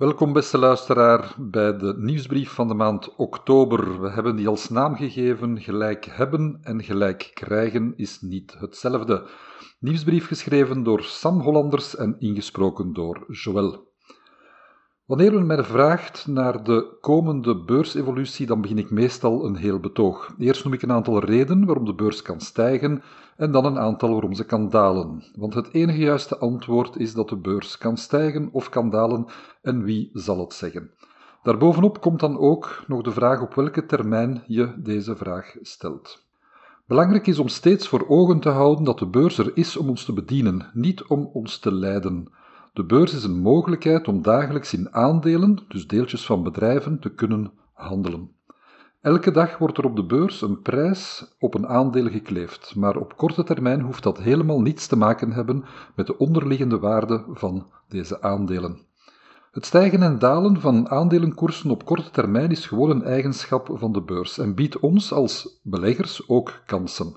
Welkom beste luisteraar bij de nieuwsbrief van de maand oktober. We hebben die als naam gegeven gelijk hebben en gelijk krijgen is niet hetzelfde. Nieuwsbrief geschreven door Sam Hollanders en ingesproken door Joël. Wanneer men mij vraagt naar de komende beursevolutie, dan begin ik meestal een heel betoog. Eerst noem ik een aantal redenen waarom de beurs kan stijgen en dan een aantal waarom ze kan dalen. Want het enige juiste antwoord is dat de beurs kan stijgen of kan dalen en wie zal het zeggen. Daarbovenop komt dan ook nog de vraag op welke termijn je deze vraag stelt. Belangrijk is om steeds voor ogen te houden dat de beurs er is om ons te bedienen, niet om ons te leiden. De beurs is een mogelijkheid om dagelijks in aandelen, dus deeltjes van bedrijven, te kunnen handelen. Elke dag wordt er op de beurs een prijs op een aandeel gekleefd, maar op korte termijn hoeft dat helemaal niets te maken hebben met de onderliggende waarde van deze aandelen. Het stijgen en dalen van aandelenkoersen op korte termijn is gewoon een eigenschap van de beurs en biedt ons als beleggers ook kansen.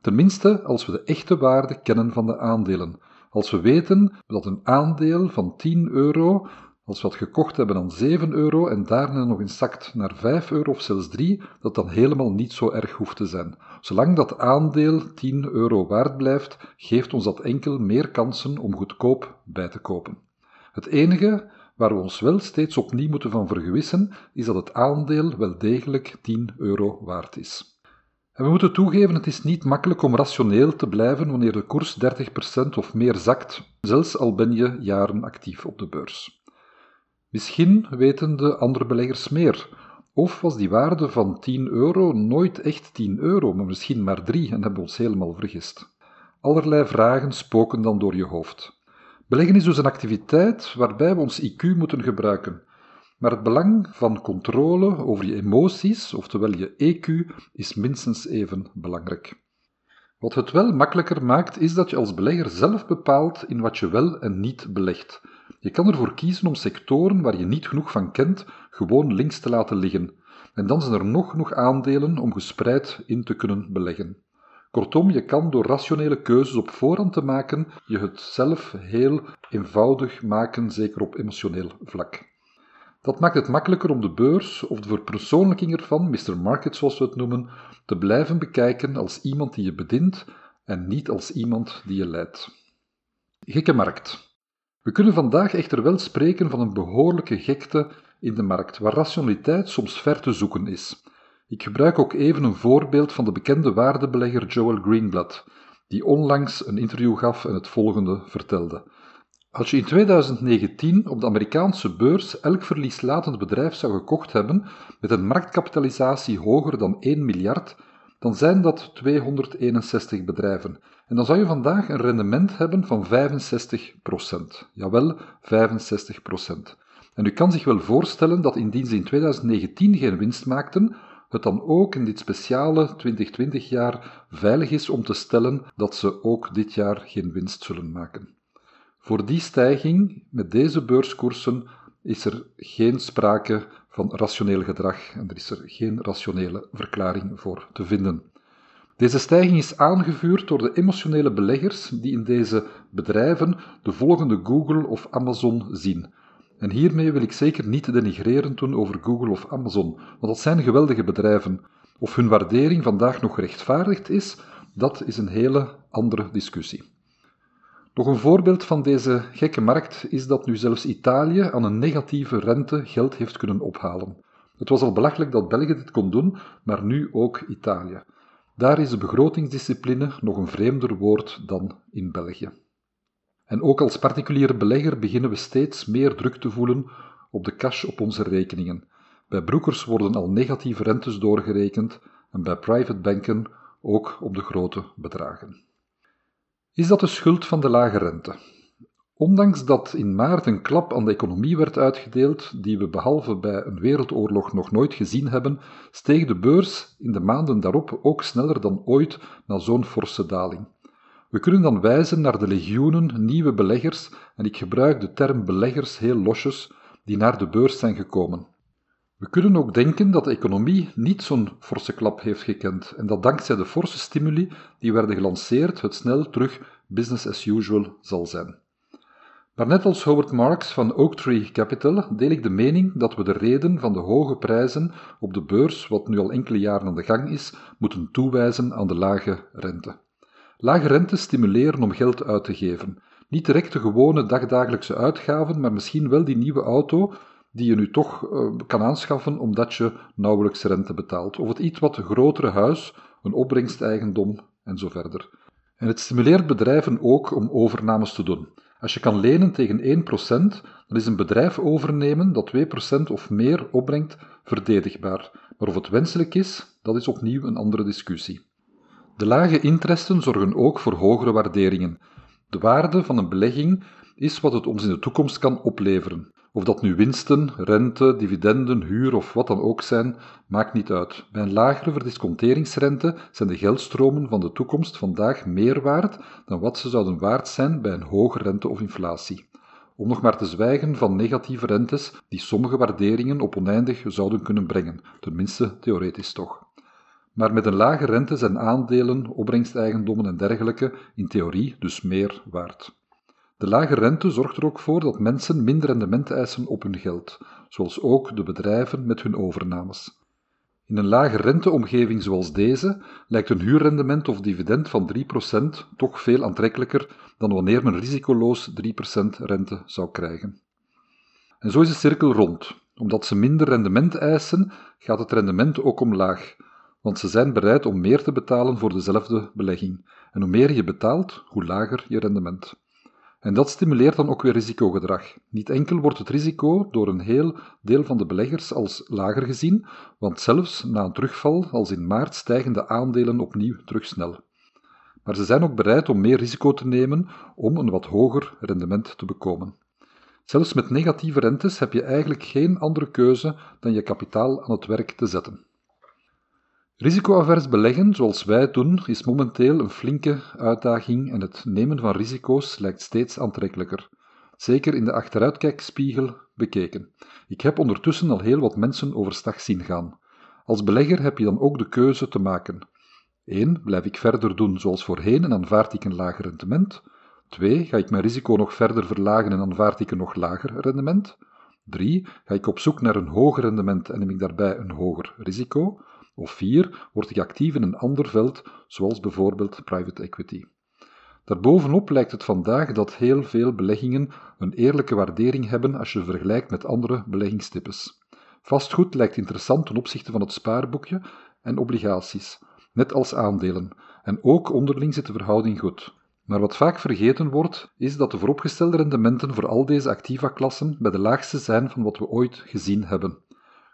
Tenminste, als we de echte waarde kennen van de aandelen. Als we weten dat een aandeel van 10 euro, als we dat gekocht hebben aan 7 euro en daarna nog eens zakt naar 5 euro of zelfs 3, dat dan helemaal niet zo erg hoeft te zijn. Zolang dat aandeel 10 euro waard blijft, geeft ons dat enkel meer kansen om goedkoop bij te kopen. Het enige waar we ons wel steeds opnieuw moeten van vergewissen, is dat het aandeel wel degelijk 10 euro waard is. En we moeten toegeven, het is niet makkelijk om rationeel te blijven wanneer de koers 30% of meer zakt, zelfs al ben je jaren actief op de beurs. Misschien weten de andere beleggers meer. Of was die waarde van 10 euro nooit echt 10 euro, maar misschien maar 3 en hebben we ons helemaal vergist. Allerlei vragen spoken dan door je hoofd. Beleggen is dus een activiteit waarbij we ons IQ moeten gebruiken. Maar het belang van controle over je emoties, oftewel je EQ, is minstens even belangrijk. Wat het wel makkelijker maakt, is dat je als belegger zelf bepaalt in wat je wel en niet belegt. Je kan ervoor kiezen om sectoren waar je niet genoeg van kent, gewoon links te laten liggen. En dan zijn er nog genoeg aandelen om gespreid in te kunnen beleggen. Kortom, je kan door rationele keuzes op voorhand te maken, je het zelf heel eenvoudig maken, zeker op emotioneel vlak. Dat maakt het makkelijker om de beurs of de verpersoonlijking ervan, Mr. Market zoals we het noemen, te blijven bekijken als iemand die je bedient en niet als iemand die je leidt. Gekke markt. We kunnen vandaag echter wel spreken van een behoorlijke gekte in de markt, waar rationaliteit soms ver te zoeken is. Ik gebruik ook even een voorbeeld van de bekende waardebelegger Joel Greenblatt, die onlangs een interview gaf en het volgende vertelde. Als je in 2019 op de Amerikaanse beurs elk verlieslatend bedrijf zou gekocht hebben met een marktkapitalisatie hoger dan 1 miljard, dan zijn dat 261 bedrijven. En dan zou je vandaag een rendement hebben van 65%. Jawel, 65%. En u kan zich wel voorstellen dat indien ze in 2019 geen winst maakten, het dan ook in dit speciale 2020 jaar veilig is om te stellen dat ze ook dit jaar geen winst zullen maken. Voor die stijging met deze beurskoersen is er geen sprake van rationeel gedrag en er is er geen rationele verklaring voor te vinden. Deze stijging is aangevuurd door de emotionele beleggers die in deze bedrijven de volgende Google of Amazon zien. En hiermee wil ik zeker niet denigreren doen over Google of Amazon, want dat zijn geweldige bedrijven. Of hun waardering vandaag nog rechtvaardigd is, dat is een hele andere discussie. Nog een voorbeeld van deze gekke markt is dat nu zelfs Italië aan een negatieve rente geld heeft kunnen ophalen. Het was al belachelijk dat België dit kon doen, maar nu ook Italië. Daar is de begrotingsdiscipline nog een vreemder woord dan in België. En ook als particuliere belegger beginnen we steeds meer druk te voelen op de cash op onze rekeningen. Bij broekers worden al negatieve rentes doorgerekend en bij private banken ook op de grote bedragen. Is dat de schuld van de lage rente? Ondanks dat in maart een klap aan de economie werd uitgedeeld, die we behalve bij een wereldoorlog nog nooit gezien hebben, steeg de beurs in de maanden daarop ook sneller dan ooit na zo'n forse daling. We kunnen dan wijzen naar de legioenen nieuwe beleggers, en ik gebruik de term beleggers heel losjes, die naar de beurs zijn gekomen. We kunnen ook denken dat de economie niet zo'n forse klap heeft gekend en dat dankzij de forse stimuli die werden gelanceerd het snel terug business as usual zal zijn. Maar net als Howard Marks van Oaktree Capital deel ik de mening dat we de reden van de hoge prijzen op de beurs, wat nu al enkele jaren aan de gang is, moeten toewijzen aan de lage rente. Lage rente stimuleren om geld uit te geven. Niet direct de gewone dagdagelijkse uitgaven, maar misschien wel die nieuwe auto die je nu toch uh, kan aanschaffen omdat je nauwelijks rente betaalt. Of het iets wat grotere huis, een opbrengsteigendom en zo verder. En het stimuleert bedrijven ook om overnames te doen. Als je kan lenen tegen 1%, dan is een bedrijf overnemen dat 2% of meer opbrengt verdedigbaar. Maar of het wenselijk is, dat is opnieuw een andere discussie. De lage interesten zorgen ook voor hogere waarderingen. De waarde van een belegging is wat het ons in de toekomst kan opleveren. Of dat nu winsten, rente, dividenden, huur of wat dan ook zijn, maakt niet uit. Bij een lagere verdisconteringsrente zijn de geldstromen van de toekomst vandaag meer waard dan wat ze zouden waard zijn bij een hoge rente of inflatie. Om nog maar te zwijgen van negatieve rentes die sommige waarderingen op oneindig zouden kunnen brengen, tenminste theoretisch toch. Maar met een lage rente zijn aandelen, opbrengsteigendommen en dergelijke in theorie dus meer waard. De lage rente zorgt er ook voor dat mensen minder rendement eisen op hun geld, zoals ook de bedrijven met hun overnames. In een lage renteomgeving zoals deze lijkt een huurrendement of dividend van 3% toch veel aantrekkelijker dan wanneer men risicoloos 3% rente zou krijgen. En zo is de cirkel rond. Omdat ze minder rendement eisen, gaat het rendement ook omlaag, want ze zijn bereid om meer te betalen voor dezelfde belegging. En hoe meer je betaalt, hoe lager je rendement. En dat stimuleert dan ook weer risicogedrag. Niet enkel wordt het risico door een heel deel van de beleggers als lager gezien, want zelfs na een terugval als in maart stijgen de aandelen opnieuw terug snel. Maar ze zijn ook bereid om meer risico te nemen om een wat hoger rendement te bekomen. Zelfs met negatieve rentes heb je eigenlijk geen andere keuze dan je kapitaal aan het werk te zetten. Risicoavers beleggen, zoals wij doen, is momenteel een flinke uitdaging en het nemen van risico's lijkt steeds aantrekkelijker. Zeker in de achteruitkijkspiegel bekeken. Ik heb ondertussen al heel wat mensen overstag zien gaan. Als belegger heb je dan ook de keuze te maken. 1. Blijf ik verder doen zoals voorheen en aanvaard ik een lager rendement? 2. Ga ik mijn risico nog verder verlagen en aanvaard ik een nog lager rendement? 3. Ga ik op zoek naar een hoger rendement en neem ik daarbij een hoger risico? Of vier, word ik actief in een ander veld, zoals bijvoorbeeld private equity. Daarbovenop lijkt het vandaag dat heel veel beleggingen een eerlijke waardering hebben als je vergelijkt met andere beleggingstypes. Vastgoed lijkt interessant ten opzichte van het spaarboekje en obligaties, net als aandelen, en ook onderling zit de verhouding goed. Maar wat vaak vergeten wordt, is dat de vooropgestelde rendementen voor al deze activa-klassen bij de laagste zijn van wat we ooit gezien hebben.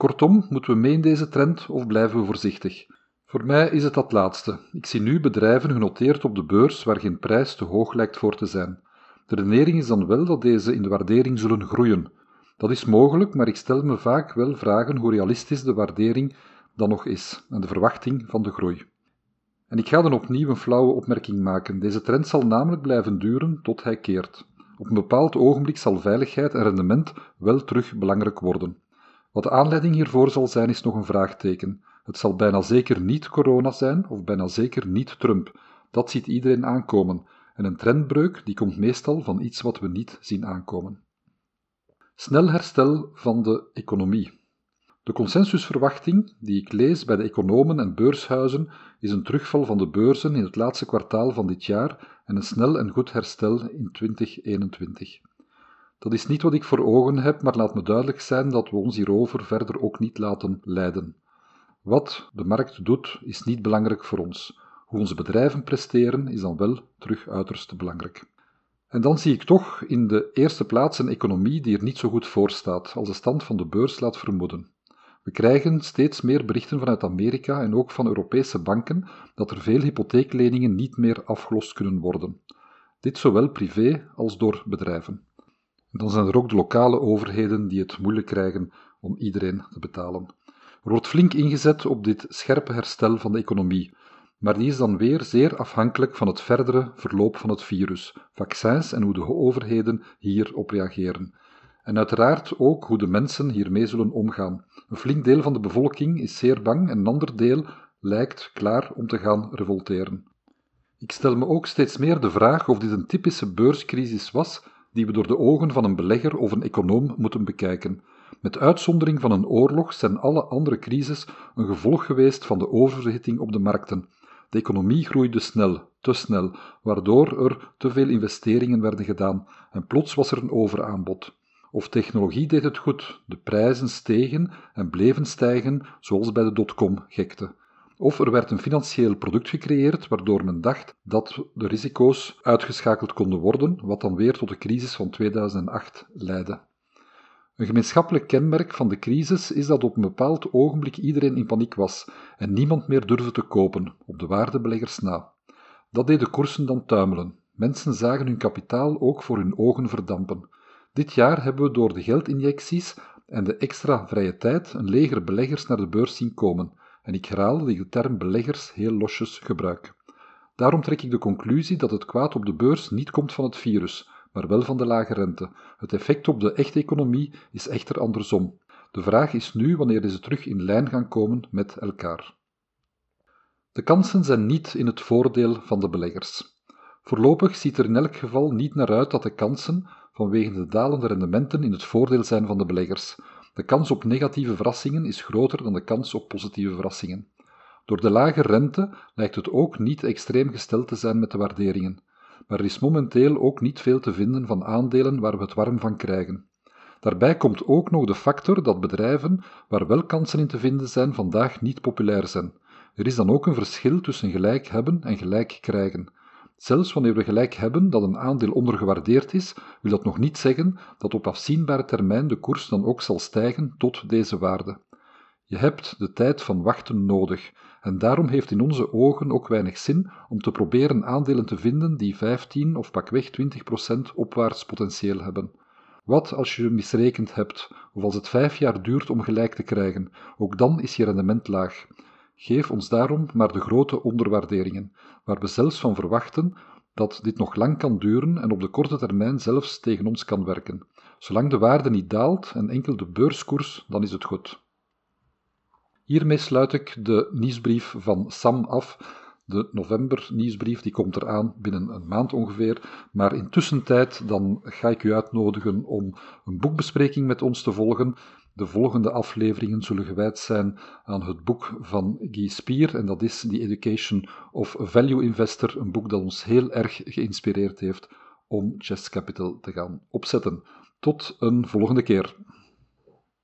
Kortom, moeten we mee in deze trend of blijven we voorzichtig? Voor mij is het dat laatste. Ik zie nu bedrijven genoteerd op de beurs waar geen prijs te hoog lijkt voor te zijn. De redenering is dan wel dat deze in de waardering zullen groeien. Dat is mogelijk, maar ik stel me vaak wel vragen hoe realistisch de waardering dan nog is en de verwachting van de groei. En ik ga dan opnieuw een flauwe opmerking maken. Deze trend zal namelijk blijven duren tot hij keert. Op een bepaald ogenblik zal veiligheid en rendement wel terug belangrijk worden. Wat de aanleiding hiervoor zal zijn, is nog een vraagteken. Het zal bijna zeker niet corona zijn, of bijna zeker niet Trump. Dat ziet iedereen aankomen. En een trendbreuk die komt meestal van iets wat we niet zien aankomen. Snel herstel van de economie. De consensusverwachting die ik lees bij de economen en beurshuizen is een terugval van de beurzen in het laatste kwartaal van dit jaar en een snel en goed herstel in 2021. Dat is niet wat ik voor ogen heb, maar laat me duidelijk zijn dat we ons hierover verder ook niet laten leiden. Wat de markt doet, is niet belangrijk voor ons. Hoe onze bedrijven presteren, is dan wel terug uiterst belangrijk. En dan zie ik toch in de eerste plaats een economie die er niet zo goed voor staat, als de stand van de beurs laat vermoeden. We krijgen steeds meer berichten vanuit Amerika en ook van Europese banken dat er veel hypotheekleningen niet meer afgelost kunnen worden. Dit zowel privé als door bedrijven. Dan zijn er ook de lokale overheden die het moeilijk krijgen om iedereen te betalen. Er wordt flink ingezet op dit scherpe herstel van de economie, maar die is dan weer zeer afhankelijk van het verdere verloop van het virus, vaccins en hoe de overheden hierop reageren. En uiteraard ook hoe de mensen hiermee zullen omgaan. Een flink deel van de bevolking is zeer bang en een ander deel lijkt klaar om te gaan revolteren. Ik stel me ook steeds meer de vraag of dit een typische beurscrisis was die we door de ogen van een belegger of een econoom moeten bekijken. Met uitzondering van een oorlog zijn alle andere crises een gevolg geweest van de overhitting op de markten. De economie groeide snel, te snel, waardoor er te veel investeringen werden gedaan en plots was er een overaanbod. Of technologie deed het goed, de prijzen stegen en bleven stijgen, zoals bij de dotcom-gekte. Of er werd een financieel product gecreëerd waardoor men dacht dat de risico's uitgeschakeld konden worden, wat dan weer tot de crisis van 2008 leidde. Een gemeenschappelijk kenmerk van de crisis is dat op een bepaald ogenblik iedereen in paniek was en niemand meer durfde te kopen, op de waardebeleggers na. Dat deed de koersen dan tuimelen. Mensen zagen hun kapitaal ook voor hun ogen verdampen. Dit jaar hebben we door de geldinjecties en de extra vrije tijd een leger beleggers naar de beurs zien komen, en ik herhaal dat ik de term beleggers heel losjes gebruik. Daarom trek ik de conclusie dat het kwaad op de beurs niet komt van het virus, maar wel van de lage rente. Het effect op de echte economie is echter andersom. De vraag is nu wanneer deze terug in lijn gaan komen met elkaar. De kansen zijn niet in het voordeel van de beleggers. Voorlopig ziet er in elk geval niet naar uit dat de kansen, vanwege de dalende rendementen, in het voordeel zijn van de beleggers. De kans op negatieve verrassingen is groter dan de kans op positieve verrassingen. Door de lage rente lijkt het ook niet extreem gesteld te zijn met de waarderingen maar er is momenteel ook niet veel te vinden van aandelen waar we het warm van krijgen. Daarbij komt ook nog de factor dat bedrijven waar wel kansen in te vinden zijn, vandaag niet populair zijn. Er is dan ook een verschil tussen gelijk hebben en gelijk krijgen. Zelfs wanneer we gelijk hebben dat een aandeel ondergewaardeerd is, wil dat nog niet zeggen dat op afzienbare termijn de koers dan ook zal stijgen tot deze waarde. Je hebt de tijd van wachten nodig, en daarom heeft in onze ogen ook weinig zin om te proberen aandelen te vinden die 15 of pakweg 20% opwaarts potentieel hebben. Wat als je misrekend hebt, of als het vijf jaar duurt om gelijk te krijgen, ook dan is je rendement laag. Geef ons daarom maar de grote onderwaarderingen, waar we zelfs van verwachten dat dit nog lang kan duren en op de korte termijn zelfs tegen ons kan werken. Zolang de waarde niet daalt en enkel de beurskoers, dan is het goed. Hiermee sluit ik de nieuwsbrief van Sam af. De november-nieuwsbrief die komt eraan binnen een maand ongeveer. Maar intussen tijd dan ga ik u uitnodigen om een boekbespreking met ons te volgen. De volgende afleveringen zullen gewijd zijn aan het boek van Guy Spier, en dat is The Education of Value Investor, een boek dat ons heel erg geïnspireerd heeft om Chess Capital te gaan opzetten. Tot een volgende keer.